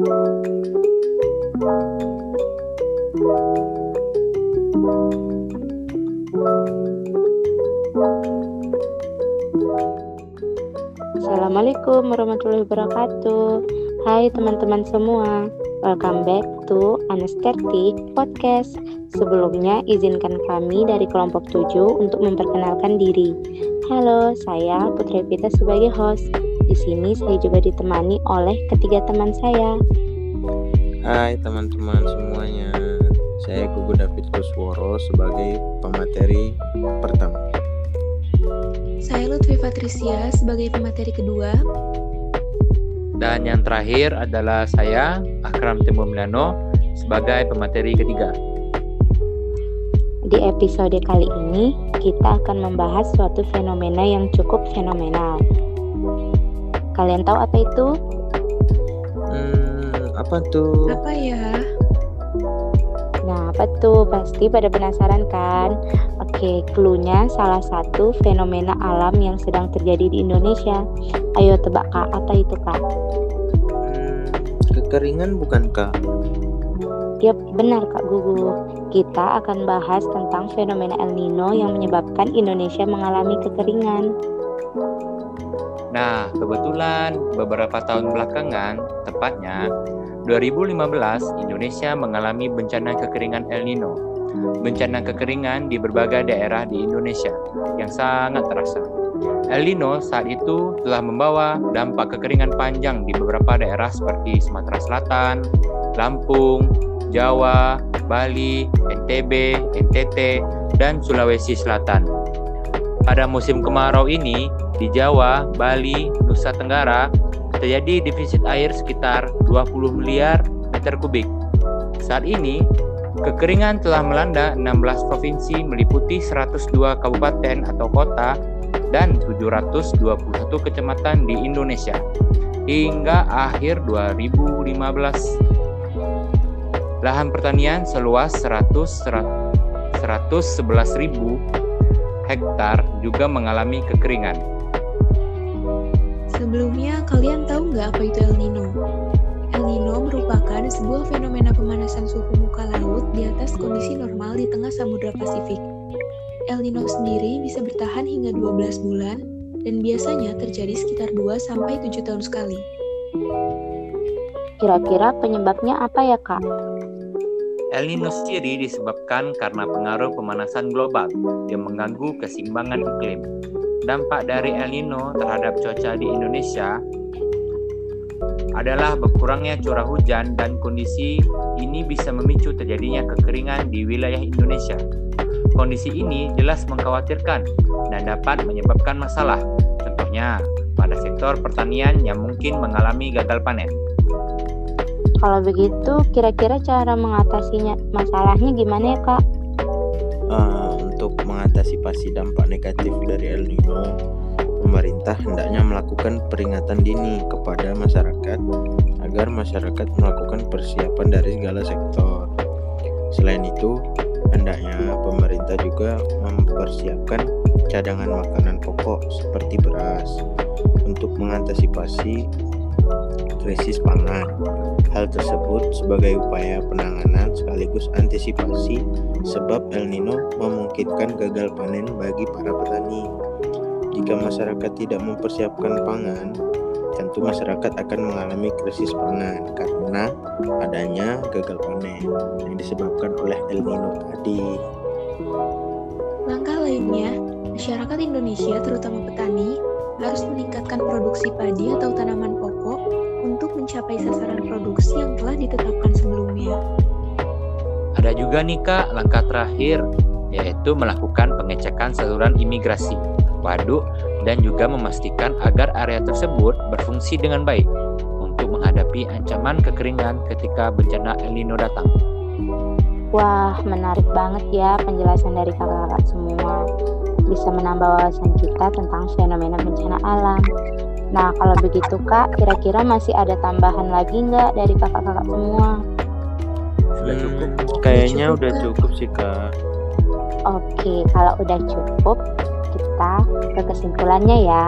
Assalamualaikum warahmatullahi wabarakatuh. Hai teman-teman semua, welcome back to Anesthetic Podcast. Sebelumnya izinkan kami dari kelompok 7 untuk memperkenalkan diri. Halo, saya Putri Pita sebagai host. Di sini saya juga ditemani oleh ketiga teman saya. Hai teman-teman semuanya, saya Gugu David Kusworo sebagai pemateri pertama. Saya Lutfi Patricia sebagai pemateri kedua. Dan yang terakhir adalah saya, Akram Temu Milano, sebagai pemateri ketiga. Di episode kali ini, kita akan membahas suatu fenomena yang cukup fenomenal. Kalian tahu apa itu? Hmm, apa tuh? Apa ya? Nah, apa tuh? Pasti pada penasaran kan? Oke, clue-nya salah satu fenomena alam yang sedang terjadi di Indonesia. Ayo tebak Kak, apa itu Kak? Hmm, kekeringan bukan kak? Yap, benar Kak Gugu. Kita akan bahas tentang fenomena El Nino yang menyebabkan Indonesia mengalami kekeringan. Nah, kebetulan beberapa tahun belakangan, tepatnya 2015, Indonesia mengalami bencana kekeringan El Nino bencana kekeringan di berbagai daerah di Indonesia yang sangat terasa. El Nino saat itu telah membawa dampak kekeringan panjang di beberapa daerah seperti Sumatera Selatan, Lampung, Jawa, Bali, NTB, NTT, dan Sulawesi Selatan. Pada musim kemarau ini, di Jawa, Bali, Nusa Tenggara, terjadi defisit air sekitar 20 miliar meter kubik. Saat ini, Kekeringan telah melanda 16 provinsi meliputi 102 kabupaten atau kota dan 721 kecamatan di Indonesia hingga akhir 2015. Lahan pertanian seluas 100 111.000 hektar juga mengalami kekeringan. Sebelumnya, kalian tahu nggak apa itu El Nino? El Nino merupakan sebuah fenomena pemanasan suhu muka laut di atas kondisi normal di tengah Samudra Pasifik. El Nino sendiri bisa bertahan hingga 12 bulan dan biasanya terjadi sekitar 2 sampai 7 tahun sekali. Kira-kira penyebabnya apa ya, Kak? El Nino sendiri disebabkan karena pengaruh pemanasan global yang mengganggu keseimbangan iklim. Dampak dari El Nino terhadap cuaca di Indonesia adalah berkurangnya curah hujan dan kondisi ini bisa memicu terjadinya kekeringan di wilayah Indonesia. Kondisi ini jelas mengkhawatirkan dan dapat menyebabkan masalah, contohnya pada sektor pertanian yang mungkin mengalami gagal panen. Kalau begitu, kira-kira cara mengatasinya masalahnya gimana ya, Kak? Uh, untuk mengatasi pasti dampak negatif dari El Nino, pemerintah hendaknya melakukan peringatan dini kepada masyarakat agar masyarakat melakukan persiapan dari segala sektor. Selain itu, hendaknya pemerintah juga mempersiapkan cadangan makanan pokok seperti beras untuk mengantisipasi krisis pangan. Hal tersebut sebagai upaya penanganan sekaligus antisipasi sebab El Nino memungkinkan gagal panen bagi para petani. Jika masyarakat tidak mempersiapkan pangan, tentu masyarakat akan mengalami krisis pangan karena adanya gagal panen yang disebabkan oleh El Nino tadi. Langkah lainnya, masyarakat Indonesia terutama petani harus meningkatkan produksi padi atau tanaman pokok untuk mencapai sasaran produksi yang telah ditetapkan sebelumnya. Ada juga nih Kak langkah terakhir yaitu melakukan pengecekan saluran imigrasi waduk, dan juga memastikan agar area tersebut berfungsi dengan baik untuk menghadapi ancaman kekeringan ketika bencana El Nino datang. Wah, menarik banget ya penjelasan dari kakak-kakak semua. Bisa menambah wawasan kita tentang fenomena bencana alam. Nah, kalau begitu Kak, kira-kira masih ada tambahan lagi nggak dari kakak-kakak semua? Sudah cukup. kayaknya udah cukup sih Kak. Oke, kalau udah cukup, kita ke kesimpulannya ya.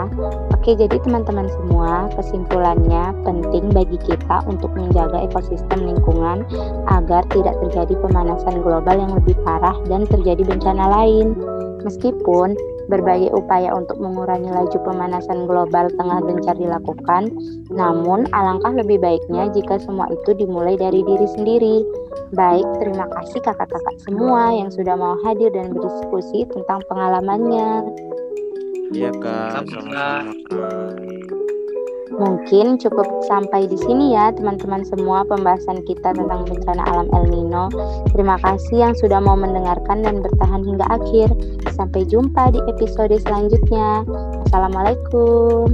Oke, jadi teman-teman semua, kesimpulannya penting bagi kita untuk menjaga ekosistem lingkungan agar tidak terjadi pemanasan global yang lebih parah dan terjadi bencana lain. Meskipun berbagai upaya untuk mengurangi laju pemanasan global tengah gencar dilakukan, namun alangkah lebih baiknya jika semua itu dimulai dari diri sendiri. Baik, terima kasih kakak-kakak semua yang sudah mau hadir dan berdiskusi tentang pengalamannya. Iya kak, Sama-sama. Mungkin cukup sampai di sini ya teman-teman semua pembahasan kita tentang bencana alam El Nino. Terima kasih yang sudah mau mendengarkan dan bertahan hingga akhir. Sampai jumpa di episode selanjutnya. Assalamualaikum.